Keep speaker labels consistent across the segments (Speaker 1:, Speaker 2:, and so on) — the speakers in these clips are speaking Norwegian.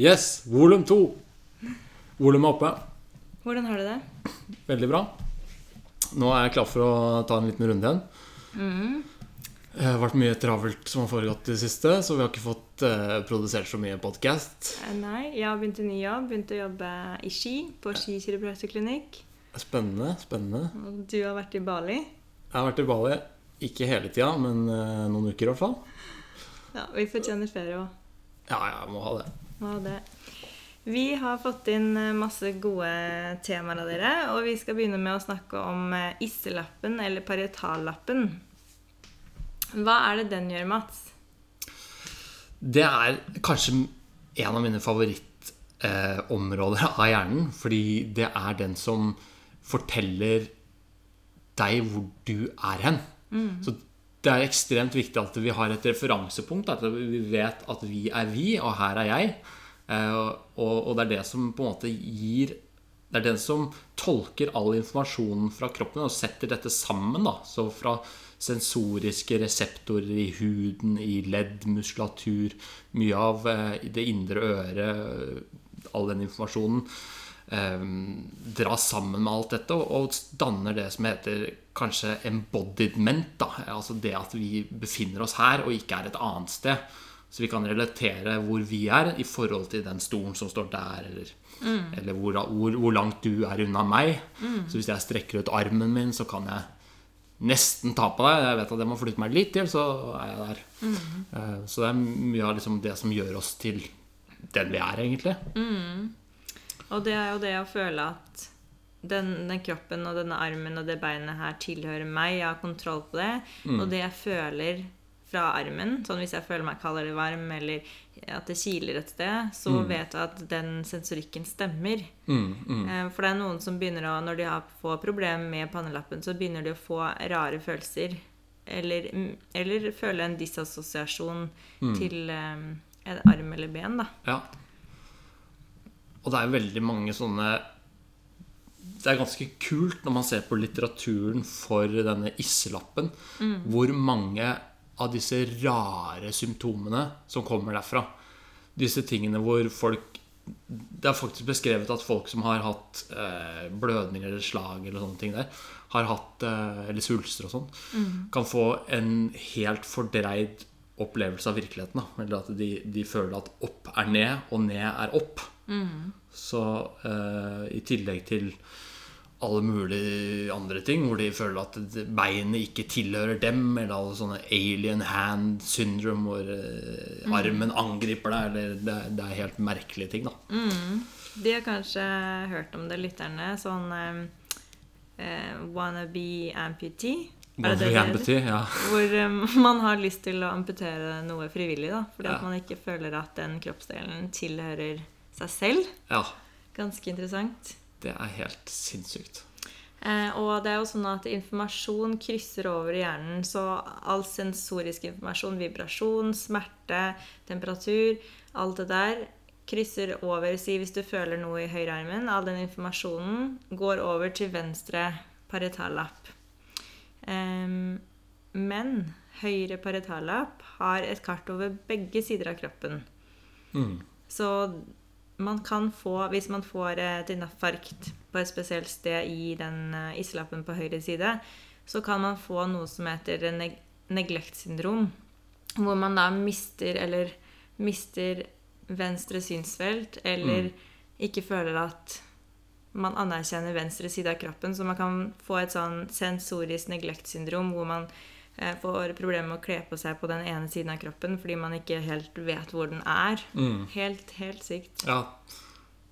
Speaker 1: Yes, volum to. Volum er oppe.
Speaker 2: Hvordan har du det?
Speaker 1: Veldig bra. Nå er jeg klar for å ta en liten runde igjen.
Speaker 2: Mm.
Speaker 1: Det har vært mye travelt som har foregått i det siste, så vi har ikke fått eh, produsert så mye podkast.
Speaker 2: Eh, Nei, jeg har begynt en ny jobb. Begynte å jobbe i Ski, på Ski kiropraktorklinikk.
Speaker 1: Spennende, spennende.
Speaker 2: Og du har vært i Bali.
Speaker 1: Jeg har vært i Bali ikke hele tida, men eh, noen uker i hvert fall.
Speaker 2: Ja, Vi fortjener ferie òg.
Speaker 1: Ja, jeg må ha det.
Speaker 2: Er det? Vi har fått inn eh, masse gode temaer av dere, og vi skal begynne med å snakke om eh, isselappen, eller parietallappen. Hva er det den gjør, Mats?
Speaker 1: Det er kanskje en av mine favorittområder av hjernen. Fordi det er den som forteller deg hvor du er hen. Så det er ekstremt viktig at vi har et referansepunkt. At vi vet at vi er vi, og her er jeg. Eh, Og, det er det som på en måte gir Det er den som tolker all informasjonen fra kroppen og setter dette sammen. da Så fra sensoriske reseptorer i huden, i ledd, muskulatur, mye av eh, det indre øret, all den informasjonen eh, sammen med alt dette og, og danner det som heter kanskje embodiment. Da. Altså det at vi befinner oss her og ikke er et annet sted. Så vi kan relatere hvor vi er i forhold til den stolen som står der, eller, eller hvor, hvor, hvor langt du er unna meg. Så hvis jeg strekker ut armen min, så kan jeg nesten ta på deg. Jeg vet at jeg må flytte meg litt til, så er jeg der. Mm. Så det er mye av liksom det som gjør oss til den vi er, egentlig.
Speaker 2: Og det er jo det å føle at den, den kroppen og denne armen og det beinet her tilhører meg. Jeg har kontroll på det. Og det jeg føler fra armen, sånn hvis jeg føler meg kald eller varm, eller at det kiler et sted, så vet jeg at den sensorikken stemmer.
Speaker 1: Mm, mm.
Speaker 2: Eh, For det er noen som begynner å, når de har, får problemer med pannelappen, så begynner de å få rare følelser. Eller, eller føle en disassosiasjon til um, en arm eller ben, da.
Speaker 1: Ja. Og det er veldig mange sånne Det er ganske kult når man ser på litteraturen for denne isselappen, hvor mange av disse rare symptomene som kommer derfra. Disse tingene hvor folk Det er faktisk beskrevet at folk som har hatt eh, blødninger eller slag eller sånne ting der, har hatt, eh, eller svulster og sånn, kan få en helt fordreid opplevelse av virkeligheten. Da. Eller at de, de føler at opp er ned, og ned er opp. Så eh, i tillegg til alle mulige andre ting, hvor de føler at beinet ikke tilhører dem, eller alle sånne alien hand syndrome, hvor eh, armen angriper deg, eller det, det er helt merkelige ting, da.
Speaker 2: De har kanskje hørt om det, lytterne. Sånn eh, eh, wannabe amputee.
Speaker 1: Amputee, ja.
Speaker 2: Hvor um, man har lyst til å amputere noe frivillig, da. Fordi
Speaker 1: Ja.
Speaker 2: at man ikke føler at den kroppsdelen tilhører seg selv.
Speaker 1: ja.
Speaker 2: Ganske interessant.
Speaker 1: Det er helt sinnssykt.
Speaker 2: Eh, og det er jo sånn at informasjon krysser over i hjernen, så all sensorisk informasjon, vibrasjon, smerte, temperatur, alt det der krysser over. Si hvis du føler noe i høyrearmen, all den informasjonen går over til venstre paretallapp. Em, men høyre paretallapp har et kart over begge sider av kroppen.
Speaker 1: Mm.
Speaker 2: Så man kan få, hvis man får et infarkt på et spesielt sted i den islappen på høyre side, så kan man få noe som heter neg neglektsyndrom. Hvor man da mister eller mister venstre synsfelt, eller ikke føler at man anerkjenner venstre side av kroppen. Så man kan få et sånn sensorisk neglektsyndrom hvor man eh, får problemer med å kle på seg på den ene siden av kroppen fordi man ikke helt vet hvor den er. Helt, helt sykt.
Speaker 1: Ja,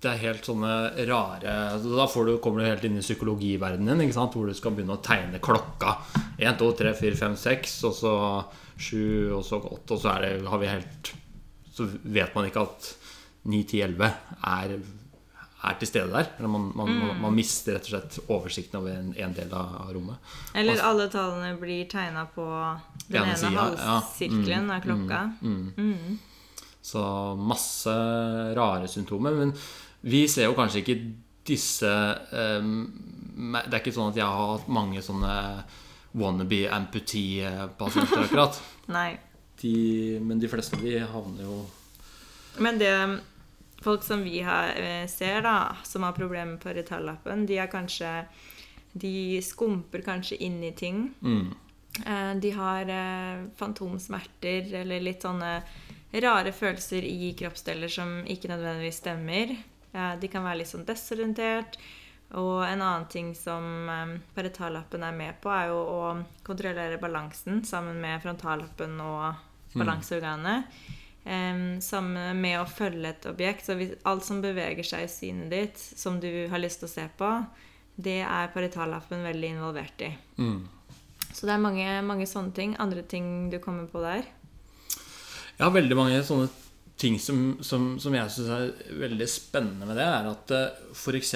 Speaker 1: det er helt sånne rare altså, Da får du, kommer du helt inn i psykologiverdenen din, hvor du skal begynne å tegne klokka. 1, 2, 3, 4, 5, 6, og så 7, og så 8, og så er det, har vi helt Så vet man ikke at 9, 10, 11 er, er til stede der. Eller man, man, man, man mister rett og slett oversikten over en, en del av rommet.
Speaker 2: Eller alle tallene blir tegna på den
Speaker 1: Ene
Speaker 2: ene
Speaker 1: siden, ja.
Speaker 2: halssirkelen av klokka.
Speaker 1: Så masse rare symptomer. Men vi ser jo kanskje ikke disse um, Det er ikke sånn at jeg har hatt mange sånne wannabe amputee-pasienter, akkurat.
Speaker 2: Nei.
Speaker 1: De, men de fleste de havner jo
Speaker 2: Men det, folk som vi har, eh, ser, da, som har problemer på retallappen, de er kanskje De skumper kanskje inn i ting.
Speaker 1: Mm.
Speaker 2: Eh, De har eh, fantomsmerter eller litt sånne rare følelser i kroppsdeler som ikke nødvendigvis stemmer. Eh, De kan være litt sånn desorientert. Og en annen ting som paretallappen er med på, er jo å kontrollere balansen sammen med frontallappen og balanseorganet. Em, sammen med å følge et objekt. Så hvis alt som beveger seg i synet ditt, som du har lyst til å se på, det er paritallappen veldig involvert i.
Speaker 1: Mm.
Speaker 2: Så det er mange, mange sånne ting. Andre ting du kommer på der?
Speaker 1: Jeg har veldig mange sånne ting som, som, som jeg syns er veldig spennende med det, er at f.eks.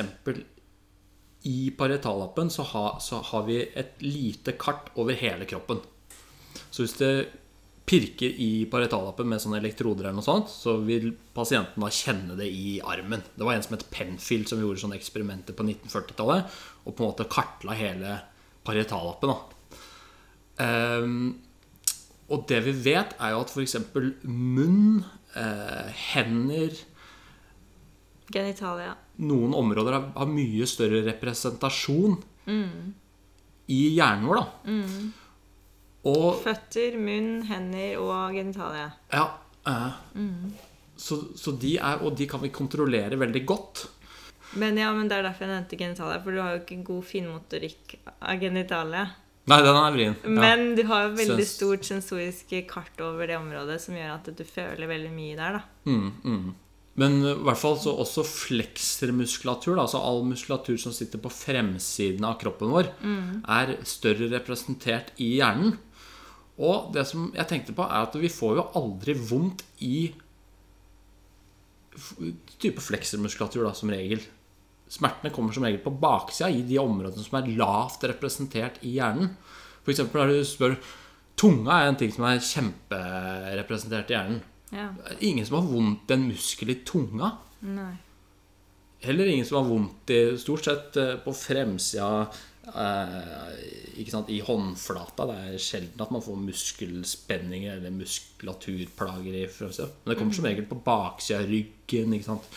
Speaker 1: i paritallappen så, ha, så har vi et lite kart over hele kroppen. Så hvis det pirker i parietallappen med sånne elektroder, eller noe sånt, så vil pasienten da kjenne det i armen. Det var en som het Penfield, som gjorde sånne eksperimenter på 1940-tallet, og på en måte kartla hele parietallappen. da. Ehm, og det vi vet, er jo at f.eks. munn, eh, hender
Speaker 2: Genitalia.
Speaker 1: Noen områder har, har mye større representasjon i hjernen vår, da. Og
Speaker 2: Føtter, munn, hender og genitalia.
Speaker 1: Ja. eh, så, så de er Og de kan vi kontrollere veldig godt.
Speaker 2: Men ja, men det er derfor jeg nevnte genitalia, for du har jo ikke god finmotorikk av genitalia.
Speaker 1: Nei, den er vrien. Ja.
Speaker 2: Men du har jo veldig
Speaker 1: Sens-
Speaker 2: stort sensorisk kart over det området som gjør at du føler veldig mye der, da.
Speaker 1: Mm, mm. Men i hvert fall så også fleksermuskulatur, da, altså all muskulatur som sitter på fremsiden av kroppen vår, er større representert i hjernen. Og det som jeg tenkte på, er at vi får jo aldri vondt i type fleksermuskulatur, da, som regel. Smertene kommer som regel på baksida i de områdene som er lavt representert i hjernen. For eksempel når du spør Tunga er en ting som er kjemperepresentert i hjernen.
Speaker 2: Ja.
Speaker 1: Ingen som har vondt en muskel i tunga.
Speaker 2: Nei.
Speaker 1: Heller ingen som har vondt i Stort sett eh, på fremsida sant, i håndflata. Det er sjelden at man får muskelspenninger eller muskulaturplager i fremsida. Men det kommer som regel på baksida av ryggen. Sant?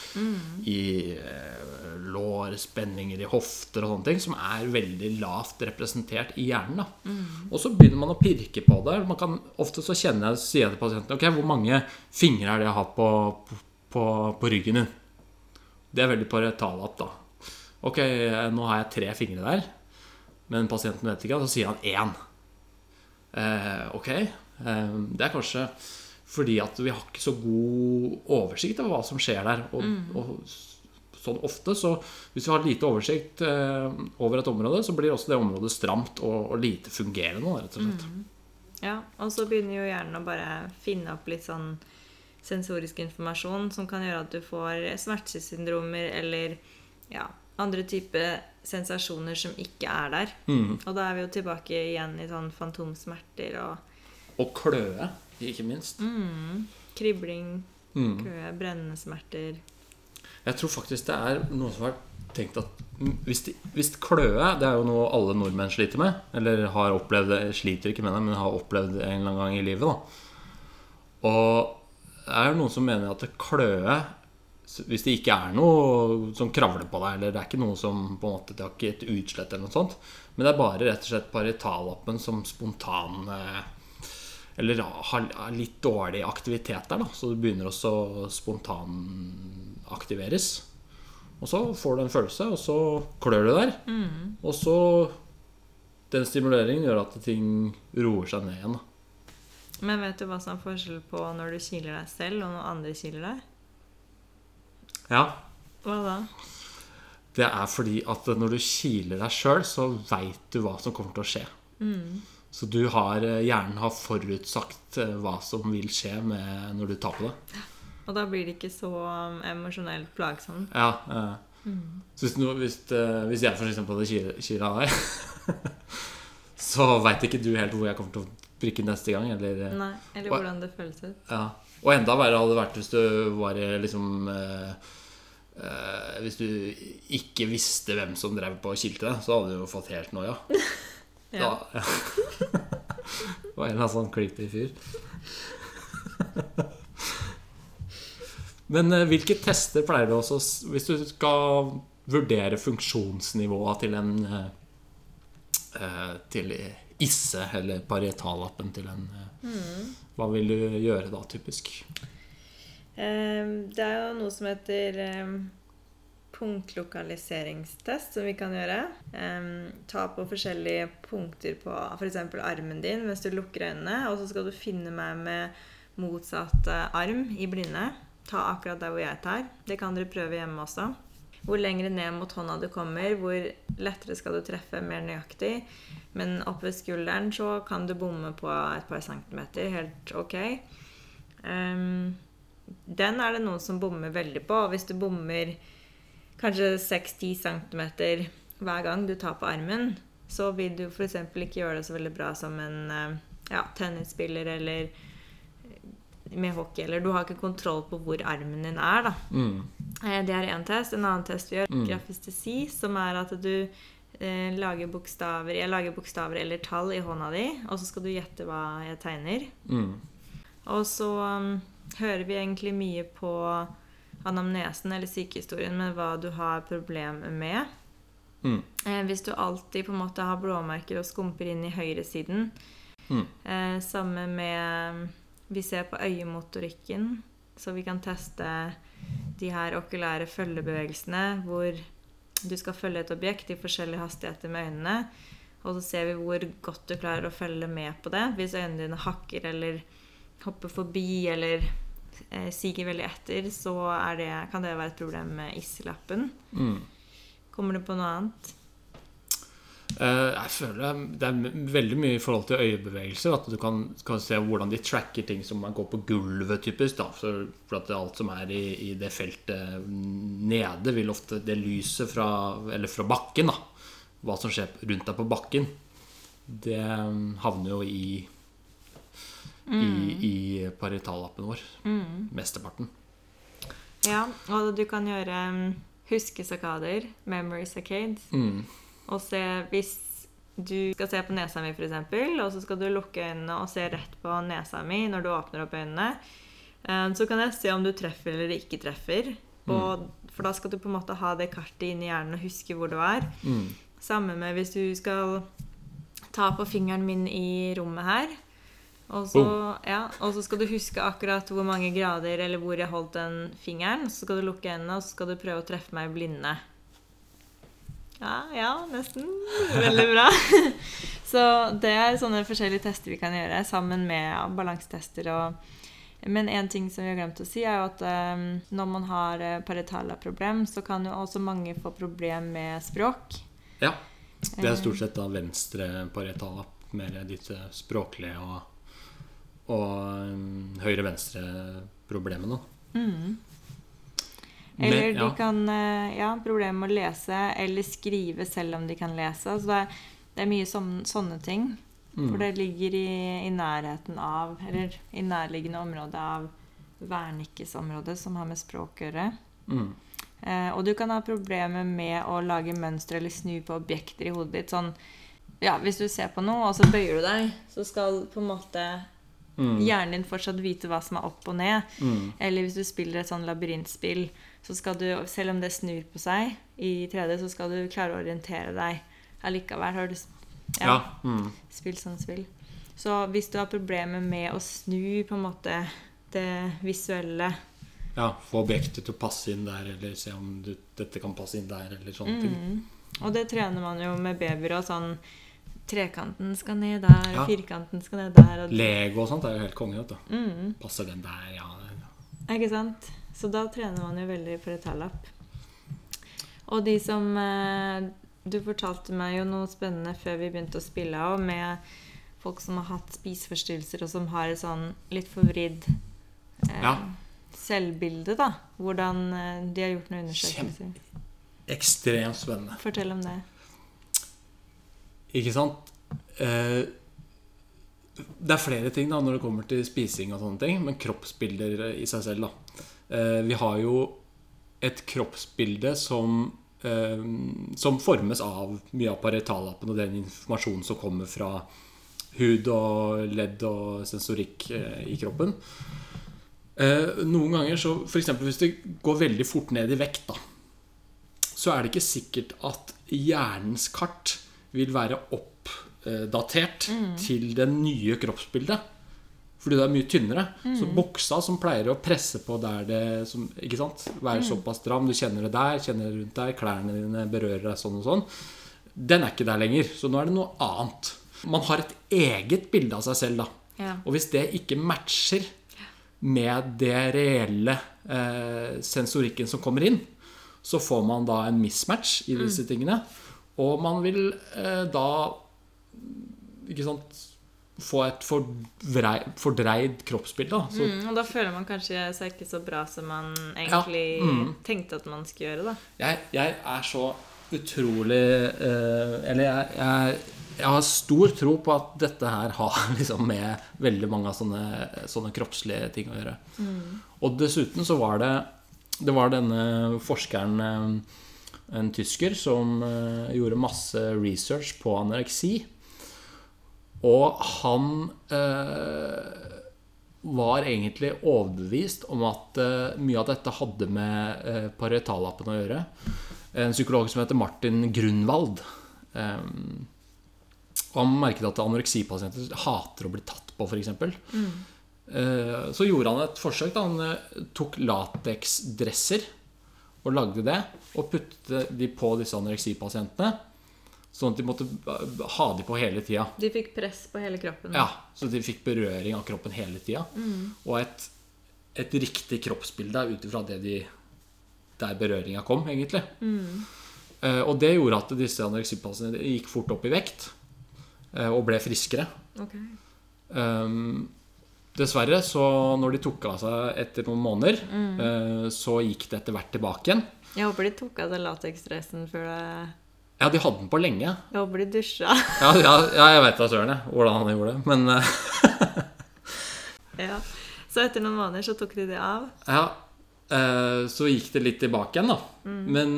Speaker 1: I eh, lår, spenninger i hofter og sånne ting, som er veldig lavt representert i hjernen. Da. Og så begynner man å pirke på det. Man kan, ofte så kjenner jeg, sier jeg til pasienten Ok, hvor mange fingre er det jeg har på, på, på ryggen din? Det er veldig paretalapp, da. Ok, nå har jeg tre fingre der, men pasienten vet ikke, og så sier han én. Eh, ok, eh, det er kanskje fordi at vi har ikke så god oversikt over hva som skjer der. Og, og sånn ofte, så hvis vi har lite oversikt eh, over et område, så blir også det området stramt og, og lite fungerende, rett og slett.
Speaker 2: Ja, og så begynner jo hjernen å bare finne opp litt sånn sensorisk informasjon som kan gjøre at du får smertesyndromer eller ja, andre typer sensasjoner som ikke er der.
Speaker 1: Mm.
Speaker 2: Og da er vi jo tilbake igjen i sånn fantomsmerter og
Speaker 1: Og kløe, ikke minst.
Speaker 2: kribling,
Speaker 1: Mm.
Speaker 2: kløe, brennende smerter.
Speaker 1: Jeg tror faktisk det er noen som har tenkt at mm, hvis, de, hvis kløe Det er jo noe alle nordmenn sliter med. Eller har opplevd det, sliter ikke med det, men har opplevd det en eller annen gang i livet. da Og det er jo noen som mener at kløe Hvis det ikke er noe som kravler på deg, eller det er ikke noe som på en måte Det har ikke et utslett eller noe sånt, men det er bare rett og slett paritalappen som spontan eh, eller har litt dårlig aktivitet der, da. Så det begynner også å spontanaktiveres. Og så får du en følelse, og så klør du der. Og så Den stimuleringen gjør at ting roer seg ned igjen. da.
Speaker 2: Men vet du hva som er forskjell på når du kiler deg selv, og når andre kiler deg?
Speaker 1: Ja,
Speaker 2: Hva da?
Speaker 1: Det er fordi at når du kiler deg sjøl, så veit du hva som kommer til å skje. Så du har, hjernen har forutsagt eh, hva som vil skje med når du tar på det.
Speaker 2: Og da blir det ikke så um, emosjonelt plagsomt.
Speaker 1: Ja, eh. Så hvis, hvis, eh, hvis jeg for eksempel hadde kila- deg, så veit ikke du helt hvor jeg kommer til å prikke neste gang. Eller, eh,
Speaker 2: Nei, eller hvordan det føles ut.
Speaker 1: ja. Og enda verre hadde det vært hvis du var liksom eh, eh, Hvis du ikke visste hvem som drev på og kilte deg, så hadde du jo fått helt noia.
Speaker 2: Ja.
Speaker 1: Da, ja. det var en eller annen sånn creepy fyr. Men eh, hvilke tester pleier du også Hvis du skal vurdere funksjonsnivået til en eh, eh, Til ISSE, eller parietallappen til en mm. Hva vil du gjøre da, typisk?
Speaker 2: Ehm, Det er jo noe som heter ehm, punktlokaliseringstest, som vi kan gjøre. Ehm, Ta på forskjellige punkter på f.eks. armen din mens du lukker øynene. Og så skal du finne meg med motsatt eh, arm i blinde. Ta akkurat der hvor jeg tar. Det kan dere prøve hjemme også. Hvor lengre ned mot hånda du kommer, hvor lettere skal du treffe mer nøyaktig. Men oppe ved skulderen så kan du bomme på et par centimeter. Helt ok. Ehm, den er det noen som bommer veldig på. Og hvis du bommer kanskje 6-10 cm hver gang du tar på armen, så vil du f.eks. ikke gjøre det så veldig bra som en eh, ja, tennisspiller eller med hockey. Eller du har ikke kontroll på hvor armen din er. da.
Speaker 1: Mm.
Speaker 2: Eh, Det er én test. En annen test vi gjør,
Speaker 1: Mm.
Speaker 2: grafistesi, som er at du eh, lager bokstaver Jeg lager bokstaver eller tall i hånda di, og så skal du gjette hva jeg tegner.
Speaker 1: Mm.
Speaker 2: Og så um, hører vi egentlig mye på anamnesen eller sykehistorien med hva du har problemer med.
Speaker 1: Mm.
Speaker 2: Eh, hvis du alltid på en måte har blåmerker og skumper inn i høyresiden.
Speaker 1: Mm.
Speaker 2: Eh, samme med Vi ser på øyemotorikken, så vi kan teste de her okulære følgebevegelsene hvor du skal følge et objekt i forskjellige hastigheter med øynene. Og så ser vi hvor godt du klarer å følge med på det. Hvis øynene dine hakker eller hopper forbi eller eh, siger veldig etter, så det, kan det være et problem med ISSE-lappen.
Speaker 1: Mm.
Speaker 2: Kommer du på noe annet?
Speaker 1: Eh, Jeg føler det er veldig mye i forhold til øyebevegelser. At du kan, kan se hvordan de tracker ting som man går på gulvet, typisk. Da. For for at alt som er i, i det feltet nede, vil ofte det lyset fra, eller fra bakken, da, hva som skjer rundt deg på bakken, det havner jo i i, i paritalappen vår. Mesteparten.
Speaker 2: Ja, og du kan gjøre um, huskesakader, memory saccades,
Speaker 1: Mm.
Speaker 2: og se hvis du skal se på nesa mi, f.eks., og så skal du lukke øynene og se rett på nesa mi når du åpner opp øynene, eh, så kan jeg se om du treffer eller ikke treffer. Og, for da skal du på en måte ha det kartet inni i hjernen og huske hvor du er.
Speaker 1: Mm.
Speaker 2: Samme med hvis du skal ta på fingeren min i rommet her. Og så, ja, og så skal du huske akkurat hvor mange grader eller hvor jeg holdt den fingeren. Så skal du lukke øynene og så skal du prøve å treffe meg i blinde. Ja, ja, nesten. Veldig bra. Så det er sånne forskjellige tester vi kan gjøre sammen med balansetester. Og men en ting som vi har glemt å si, er jo at um, når man har uh, paretala-problem, så kan jo også mange få problem med språk.
Speaker 1: Ja. Det er stort sett da venstre parietallapp, mer ditt eh, språklige og, og um, høyre-venstre-problemene.
Speaker 2: Mm.
Speaker 1: Men,
Speaker 2: Eller de kan eh, ja, problemer med å lese eller skrive selv om de kan lese. Så det er, det er mye sånn, sånne ting.
Speaker 1: Mm.
Speaker 2: For det ligger i, i nærheten av, eller i nærliggende område av vernikkesområdet, som har med språk å gjøre.
Speaker 1: Mm.
Speaker 2: Eh, og du kan ha problemer med å lage mønstre eller snu på objekter i hodet ditt. Sånn, ja, hvis du ser på noe, og så bøyer du deg, så skal på en måte
Speaker 1: Mm.
Speaker 2: hjernen din fortsatt vite hva som er opp og ned.
Speaker 1: Mm.
Speaker 2: Eller hvis du spiller et sånn labyrintspill, så skal du, selv om det snur på seg i 3D, så skal du klare å orientere deg allikevel. Har du ja,
Speaker 1: Ja. Mm.
Speaker 2: spilt sånn spill? Så hvis du har problemer med å snu på en måte det visuelle
Speaker 1: ja. Få objektet til å passe inn der, eller se om du, dette kan passe inn der, eller sånne ting.
Speaker 2: mm. Og det trener man jo med babyer og sånn Trekanten skal ned der,
Speaker 1: Ja.
Speaker 2: firkanten skal ned der. Og,
Speaker 1: Lego og sånt er jo helt konge.
Speaker 2: mm.
Speaker 1: Passer den der, ja.
Speaker 2: Ikke sant? Så da trener man jo veldig for et tallapp. Og de som eh, Du fortalte meg jo noe spennende før vi begynte å spille av, med folk som har hatt spiseforstyrrelser, og som har et sånn litt forvridd eh,
Speaker 1: Ja.
Speaker 2: selvbilde, da. Hvordan eh, de har gjort noen undersøkelser.
Speaker 1: Ekstremt spennende.
Speaker 2: Fortell om det.
Speaker 1: Ikke sant? Eh, det er flere ting da når det kommer til spising og sånne ting, men kroppsbilder i seg selv, da. Eh, vi har jo et kroppsbilde som eh, som formes av mye av parietallappen og den informasjonen som kommer fra hud og ledd og sensorikk eh, i kroppen. Eh, noen ganger så F.eks. hvis det går veldig fort ned i vekt, da, så er det ikke sikkert at hjernens kart vil være oppdatert til det nye kroppsbildet. Fordi det er mye tynnere. Så buksa som pleier å presse på der det som, Ikke sant? Være såpass stram. Du kjenner det der, kjenner det rundt der, klærne dine berører deg sånn og sånn. Den er ikke der lenger. Så nå er det noe annet. Man har et eget bilde av seg selv, da.
Speaker 2: Ja.
Speaker 1: Og hvis det ikke matcher med det reelle eh, sensorikken som kommer inn, så får man da en mismatch i disse tingene. Og man vil eh, da ikke sant, få et fordrei, fordreid kroppsbilde. Da. Så,
Speaker 2: Mm, og da føler man kanskje seg ikke så bra som man egentlig
Speaker 1: mm.
Speaker 2: tenkte at man skulle gjøre, da.
Speaker 1: jeg, jeg er så utrolig eh, Eller jeg, jeg, jeg har stor tro på at dette her har liksom med veldig mange av sånne, sånne kroppslige ting å gjøre. Og dessuten så var det Det var denne forskeren, eh, en tysker, som eh, gjorde masse research på anoreksi. Og han eh, var egentlig overbevist om at eh, mye av dette hadde med eh, parietallappen å gjøre. En psykolog som heter Martin Grunwald. Eh, han merket at anoreksipasienter hater å bli tatt på, f.eks. Eh, så gjorde han et forsøk. Da. Han tok lateksdresser og lagde det. Og puttet de på disse anoreksipasientene. Sånn at de måtte eh, ha de på hele tida.
Speaker 2: De fikk press på hele kroppen.
Speaker 1: Ja, så de fikk berøring av kroppen hele tida. Og et, et riktig kroppsbilde ut ifra de der berøringa kom, egentlig. Eh, og det gjorde at disse anoreksipasientene gikk fort opp i vekt Uh, og ble friskere.
Speaker 2: Ok.
Speaker 1: Um, dessverre, så når de tok av seg etter noen måneder, mm. så gikk det etter hvert tilbake igjen.
Speaker 2: Jeg håper de tok av seg lateksdressen før det
Speaker 1: Ja, de hadde den på lenge.
Speaker 2: Jeg håper de dusja.
Speaker 1: Ja, ja, ja jeg vet da søren hvordan han gjorde det. Men eh,
Speaker 2: ja. Så etter noen måneder så tok de det av.
Speaker 1: Ja, eh, så gikk det litt tilbake igjen, da. Men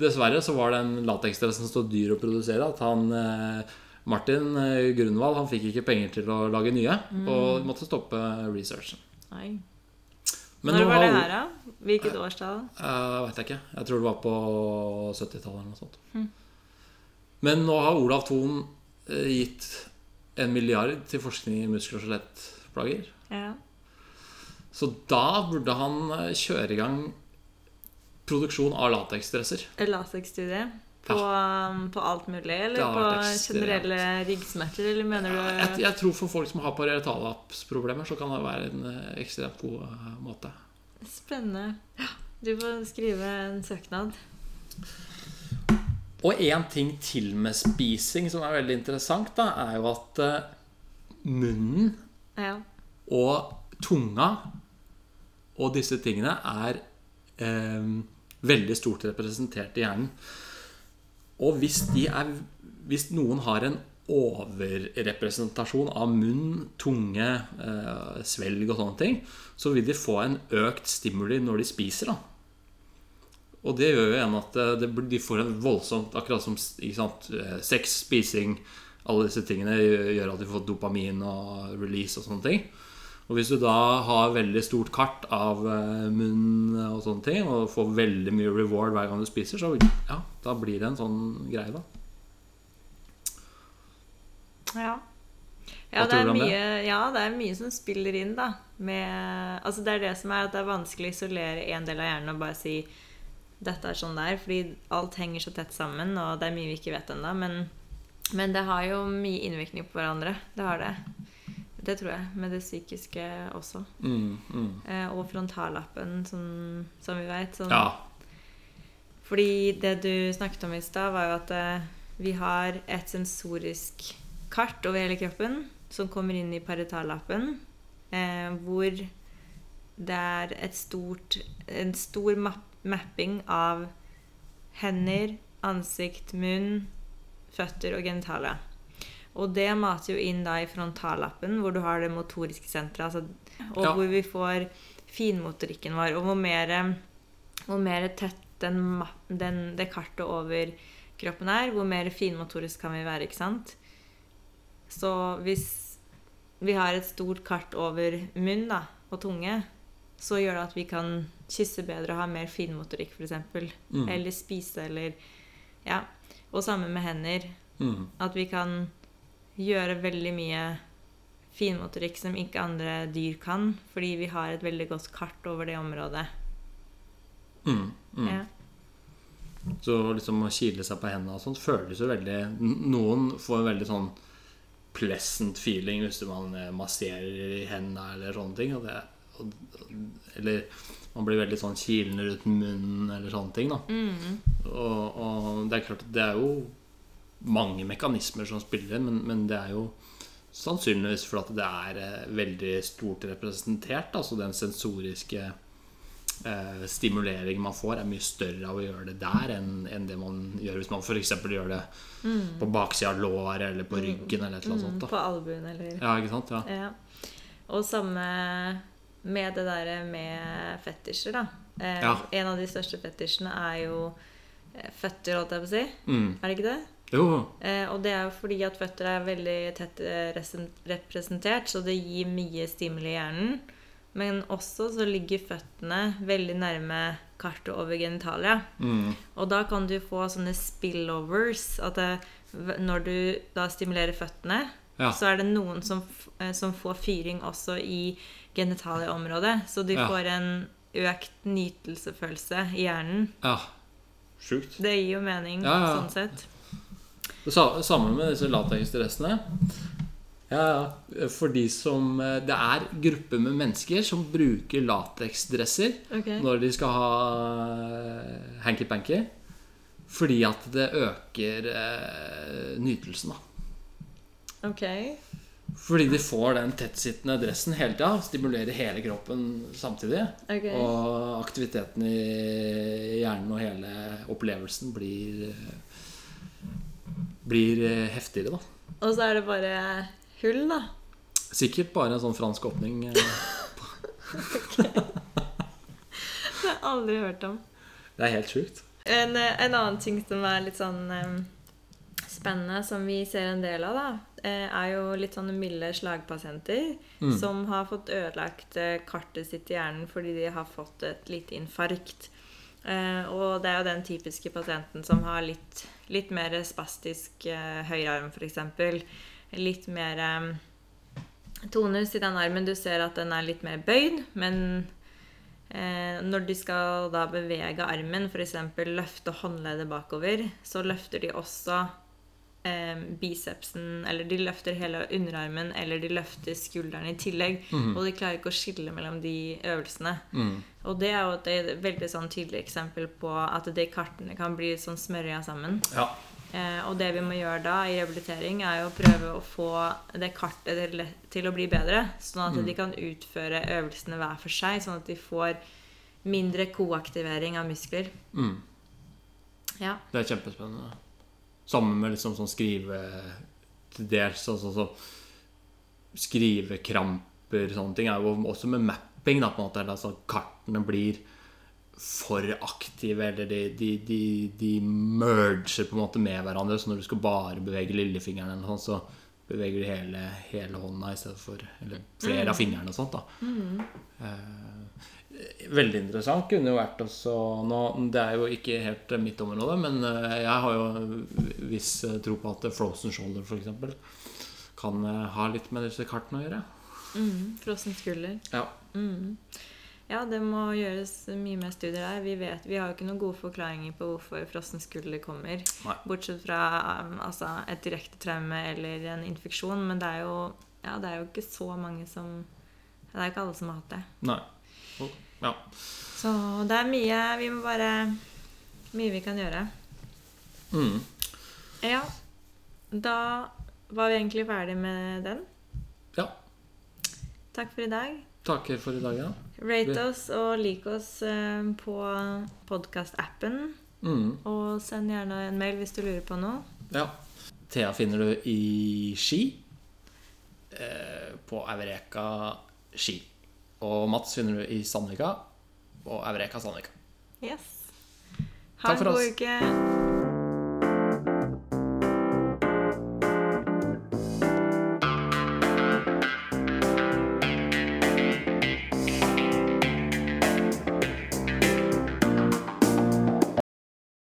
Speaker 1: dessverre så var den lateksdressen så dyr å produsere at han eh, Martin eh, Grunwald han fikk ikke penger til å lage nye, og måtte stoppe researchen.
Speaker 2: Nei.
Speaker 1: Men
Speaker 2: Når
Speaker 1: nå
Speaker 2: var det her, da? Hvilket årstall?
Speaker 1: Uh, Veit jeg ikke. Jeg tror det var på 70-tallet eller noe sånt. Men nå har Olav Thon eh, gitt en milliard til forskning i muskel- og skjelettplager.
Speaker 2: Ja.
Speaker 1: Så da burde han eh, kjøre i gang produksjon av lateksdresser.
Speaker 2: Lateksstudie på, ja. på alt mulig? Eller på generelle ryggsmerter? Eller mener du
Speaker 1: Jeg, jeg tror for folk som har parietalappsproblemer, så kan det være en eh, ekstremt god eh, måte.
Speaker 2: Spennende. Du får skrive en søknad.
Speaker 1: Og én ting til med spising som er veldig interessant, da, er jo at eh, munnen
Speaker 2: Ja.
Speaker 1: og tunga og disse tingene er eh, veldig stort representert i hjernen. Og hvis, er, hvis noen har en overrepresentasjon av munn, tunge, eh, svelg og sånne ting, så vil de få en økt stimuli når de spiser. da. Og det gjør jo igjen at eh, det, de får en voldsomt Akkurat som sant, eh, sex, spising Alle disse tingene gjør at de får dopamin og release og sånne ting. Og hvis du da har veldig stort kart av eh, munn og sånne ting, og får veldig mye reward hver gang du spiser, så ja, da blir det en sånn greie, da.
Speaker 2: Ja. Ja det, er mye, ja, det er mye som spiller inn, da. Med, altså det er det som er at det er vanskelig å isolere en del av hjernen og bare si dette er sånn det er, fordi alt henger så tett sammen, og det er mye vi ikke vet ennå. Men, men det har jo mye innvirkning på hverandre. Det har det. Det tror jeg. Med det psykiske også.
Speaker 1: Mm, mm.
Speaker 2: Eh, og frontallappen, som, som vi veit. Sånn,
Speaker 1: Ja.
Speaker 2: Fordi det du snakket om i stad, var jo at eh, vi har et sensorisk kart over hele kroppen som kommer inn i paritallappen, eh, hvor det er et stort, en stor map mapping av hender, ansikt, munn, føtter og genitalia. Og det mater jo inn da i frontallappen, hvor du har det motoriske senteret. Altså, og
Speaker 1: Ja.
Speaker 2: hvor vi får finmotorikken vår. Og hvor mer, hvor mer tett den, den, det kartet over kroppen er, hvor mer finmotorisk kan vi være, ikke sant? Så hvis vi har et stort kart over munn da, og tunge, så gjør det at vi kan kysse bedre og ha mer finmotorikk, f.eks.
Speaker 1: Mm.
Speaker 2: Eller spise, eller Ja. Og samme med hender.
Speaker 1: Mm.
Speaker 2: At vi kan gjøre veldig mye finmotorikk som ikke andre dyr kan, fordi vi har et veldig godt kart over det området.
Speaker 1: Mm. Mm.
Speaker 2: Ja.
Speaker 1: Så liksom å kile seg på hendene og sånt føles jo veldig Noen får en veldig sånn pleasant feeling hvis man eh, masserer i hendene eller sånne ting. Og det, og, eller man blir veldig sånn kilende rundt munnen eller sånne ting. da
Speaker 2: Mm.
Speaker 1: og, og det er klart at det er jo mange mekanismer som spiller inn, men, men det er jo sannsynligvis fordi det er eh, veldig stort representert. Altså den sensoriske eh, stimuleringen man får, er mye større av å gjøre det der enn enn det man gjør hvis man f.eks. gjør det på baksida av låret eller på ryggen eller et eller annet
Speaker 2: Mm,
Speaker 1: sånt.
Speaker 2: på albuen, eller
Speaker 1: Ja, ikke sant? Ja.
Speaker 2: Ja. Og samme med det derre med fetisjer, da. Eh,
Speaker 1: Ja.
Speaker 2: En av de største fetisjene er jo eh, føtter, holdt jeg på å si.
Speaker 1: Mm.
Speaker 2: Er det ikke det? Eh, og det er jo fordi at føtter er veldig tett eh, representert, så det gir mye stimuli i hjernen. Men også så ligger føttene veldig nærme kartet over genitalia.
Speaker 1: Mm.
Speaker 2: Og da kan du få sånne spillovers. At det, når du da stimulerer føttene,
Speaker 1: Ja.
Speaker 2: så er det noen som, eh, som får fyring også i genitalieområdet. Så de
Speaker 1: Ja.
Speaker 2: får en økt nytelsefølelse i hjernen.
Speaker 1: ja. Sjukt.
Speaker 2: Det gir jo mening sånn sett.
Speaker 1: Det samme med disse lateksdressene. Ja, ja. For de som eh, Det er grupper med mennesker som bruker lateksdresser
Speaker 2: okay.
Speaker 1: når de skal ha eh, hanky-panky. Fordi at det øker eh, nytelsen, da.
Speaker 2: Ok.
Speaker 1: Fordi de får den tettsittende dressen hele tida. Stimulerer hele kroppen samtidig.
Speaker 2: Okay.
Speaker 1: Og aktiviteten i hjernen og hele opplevelsen blir eh, Blir eh, heftigere, da.
Speaker 2: Og så er det bare hull, da.
Speaker 1: Sikkert bare en sånn fransk åpning. okay.
Speaker 2: Det har jeg aldri hørt om.
Speaker 1: Det er helt sjukt.
Speaker 2: En, eh, en annen ting som er litt sånn um, spennende, som vi ser en del av, da, eh, er jo litt sånne milde slagpasienter
Speaker 1: Mm.
Speaker 2: som har fått ødelagt eh, kartet sitt i hjernen fordi de har fått et lite infarkt. Eh, og det er jo den typiske pasienten som har litt, litt mer spastisk eh, høyrearm, f.eks. Litt mer eh, tonus i den armen. Du ser at den er litt mer bøyd, men eh, når de skal da bevege armen, f.eks. løfte håndleddet bakover, så løfter de også eh, bicepsen, eller de løfter hele underarmen, eller de løfter skulderen i tillegg.
Speaker 1: Mm.
Speaker 2: Og de klarer ikke å skille mellom de øvelsene.
Speaker 1: Mm.
Speaker 2: Og det er jo et, veldig sånn tydelig eksempel på at de kartene kan bli sånn smørja sammen.
Speaker 1: Ja.
Speaker 2: Eh, og det vi må gjøre da i rehabilitering, er jo å prøve å få det kartet til å bli bedre. Sånn at
Speaker 1: Mm.
Speaker 2: de kan utføre øvelsene hver for seg, sånn at de får mindre koaktivering av muskler.
Speaker 1: Mm.
Speaker 2: Ja.
Speaker 1: Det er kjempespennende. Sammen med liksom sånn skrive Til dels altså, så sånn Skrivekramper sånne ting er jo også med mapping, da, på en måte. Altså kartene blir for aktive, eller de, de, de, de merger på en måte med hverandre. Så når du skal bare bevege lillefingeren, eller sånn, så beveger du hele, hele hånda i stedet for Eller flere av fingrene og sånt. da Eh, Veldig interessant. Kunne jo vært også nå, Det er jo ikke helt mitt område, men eh, jeg har jo viss eh, tro på at Frozen Shoulder f.eks. kan eh, ha litt med disse kartene å gjøre.
Speaker 2: Mm, Frossen skulder.
Speaker 1: Ja.
Speaker 2: Mm. Ja, det må gjøres mye mer studier der. Vi, vet, vi har jo ikke noen gode forklaringer på hvorfor frossen skulder kommer.
Speaker 1: Nei.
Speaker 2: Bortsett fra um, altså, et direkte traume eller en infeksjon. Men det er, jo, ja, det er jo ikke så mange som Det er ikke alle som har hatt det.
Speaker 1: Nei. Og- Ja.
Speaker 2: Så det er mye Vi må bare Mye vi kan gjøre.
Speaker 1: Mm.
Speaker 2: Ja. Da var vi egentlig ferdig med den.
Speaker 1: ja.
Speaker 2: Takk for i dag.
Speaker 1: Takker for i dag, ja.
Speaker 2: Rate oss og lik oss eh, på podkastappen.
Speaker 1: Mm.
Speaker 2: Og send gjerne en mail hvis du lurer på noe.
Speaker 1: ja. Thea finner du i Ski. Eh, på Eureka Ski. Og Mats finner du i Sandvika. Og Eureka Sandvika.
Speaker 2: Yes. Ha en god
Speaker 1: oss.
Speaker 2: uke.